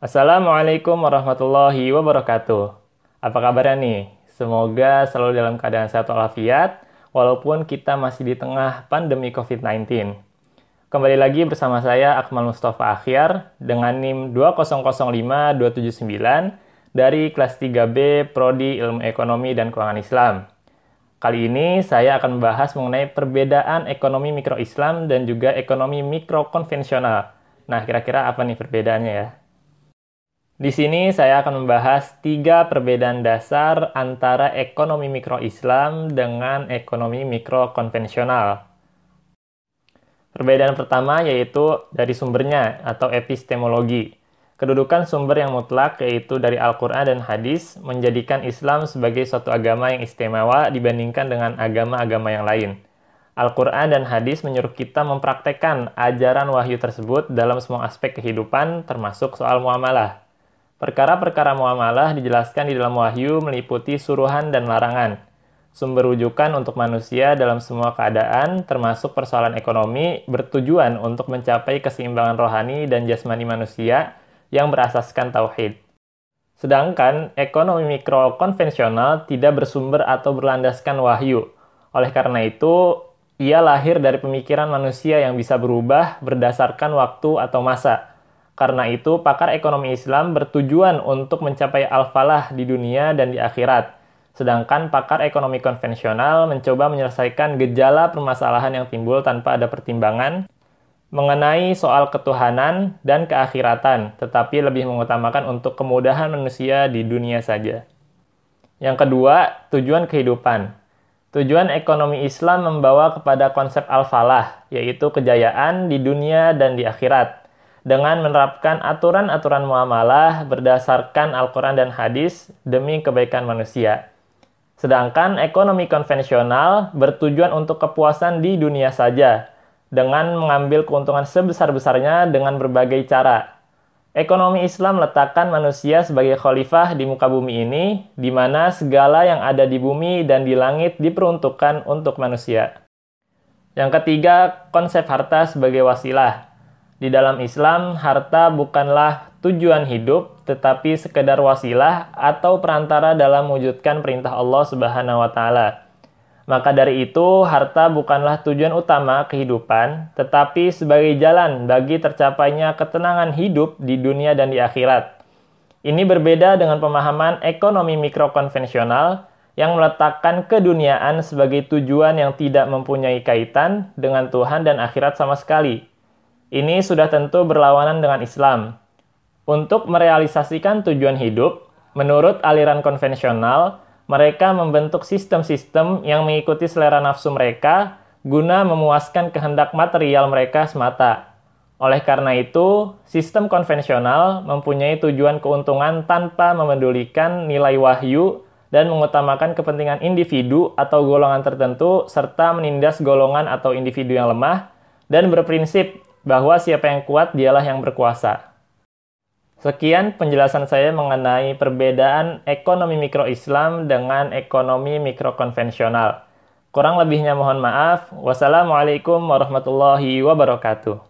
Assalamualaikum warahmatullahi wabarakatuh. Apa kabarnya nih? Semoga selalu dalam keadaan sehat walafiat, walaupun kita masih di tengah pandemi COVID-19. Kembali lagi bersama saya Akmal Mustafa Akhyar dengan NIM 2005279 dari kelas 3B Prodi Ilmu Ekonomi dan Keuangan Islam. Kali ini saya akan membahas mengenai perbedaan ekonomi mikro Islam dan juga ekonomi mikro konvensional. Nah, kira-kira apa nih perbedaannya ya? Di sini saya akan membahas tiga perbedaan dasar antara ekonomi mikro Islam dengan ekonomi mikro konvensional. Perbedaan pertama yaitu dari sumbernya atau epistemologi. Kedudukan sumber yang mutlak yaitu dari Al-Quran dan hadis menjadikan Islam sebagai suatu agama yang istimewa dibandingkan dengan agama-agama yang lain. Al-Quran dan hadis menyuruh kita mempraktekkan ajaran wahyu tersebut dalam semua aspek kehidupan termasuk soal muamalah. Perkara-perkara muamalah dijelaskan di dalam wahyu meliputi suruhan dan larangan. Sumber rujukan untuk manusia dalam semua keadaan, termasuk persoalan ekonomi, bertujuan untuk mencapai keseimbangan rohani dan jasmani manusia yang berasaskan tauhid. Sedangkan ekonomi mikro konvensional tidak bersumber atau berlandaskan wahyu. Oleh karena itu, ia lahir dari pemikiran manusia yang bisa berubah berdasarkan waktu atau masa karena itu, pakar ekonomi Islam bertujuan untuk mencapai al-falah di dunia dan di akhirat. Sedangkan pakar ekonomi konvensional mencoba menyelesaikan gejala permasalahan yang timbul tanpa ada pertimbangan mengenai soal ketuhanan dan keakhiratan, tetapi lebih mengutamakan untuk kemudahan manusia di dunia saja. Yang kedua, tujuan kehidupan. Tujuan ekonomi Islam membawa kepada konsep al-falah, yaitu kejayaan di dunia dan di akhirat dengan menerapkan aturan-aturan muamalah berdasarkan Al-Quran dan hadis demi kebaikan manusia. Sedangkan ekonomi konvensional bertujuan untuk kepuasan di dunia saja, dengan mengambil keuntungan sebesar-besarnya dengan berbagai cara. Ekonomi Islam letakkan manusia sebagai khalifah di muka bumi ini, di mana segala yang ada di bumi dan di langit diperuntukkan untuk manusia. Yang ketiga, konsep harta sebagai wasilah. Di dalam Islam, harta bukanlah tujuan hidup, tetapi sekedar wasilah atau perantara dalam mewujudkan perintah Allah Subhanahu wa taala. Maka dari itu, harta bukanlah tujuan utama kehidupan, tetapi sebagai jalan bagi tercapainya ketenangan hidup di dunia dan di akhirat. Ini berbeda dengan pemahaman ekonomi mikro konvensional yang meletakkan keduniaan sebagai tujuan yang tidak mempunyai kaitan dengan Tuhan dan akhirat sama sekali. Ini sudah tentu berlawanan dengan Islam. Untuk merealisasikan tujuan hidup, menurut aliran konvensional, mereka membentuk sistem-sistem yang mengikuti selera nafsu mereka guna memuaskan kehendak material mereka semata. Oleh karena itu, sistem konvensional mempunyai tujuan keuntungan tanpa memedulikan nilai wahyu dan mengutamakan kepentingan individu atau golongan tertentu serta menindas golongan atau individu yang lemah dan berprinsip bahwa siapa yang kuat dialah yang berkuasa. Sekian penjelasan saya mengenai perbedaan ekonomi mikro Islam dengan ekonomi mikro konvensional. Kurang lebihnya mohon maaf. Wassalamualaikum warahmatullahi wabarakatuh.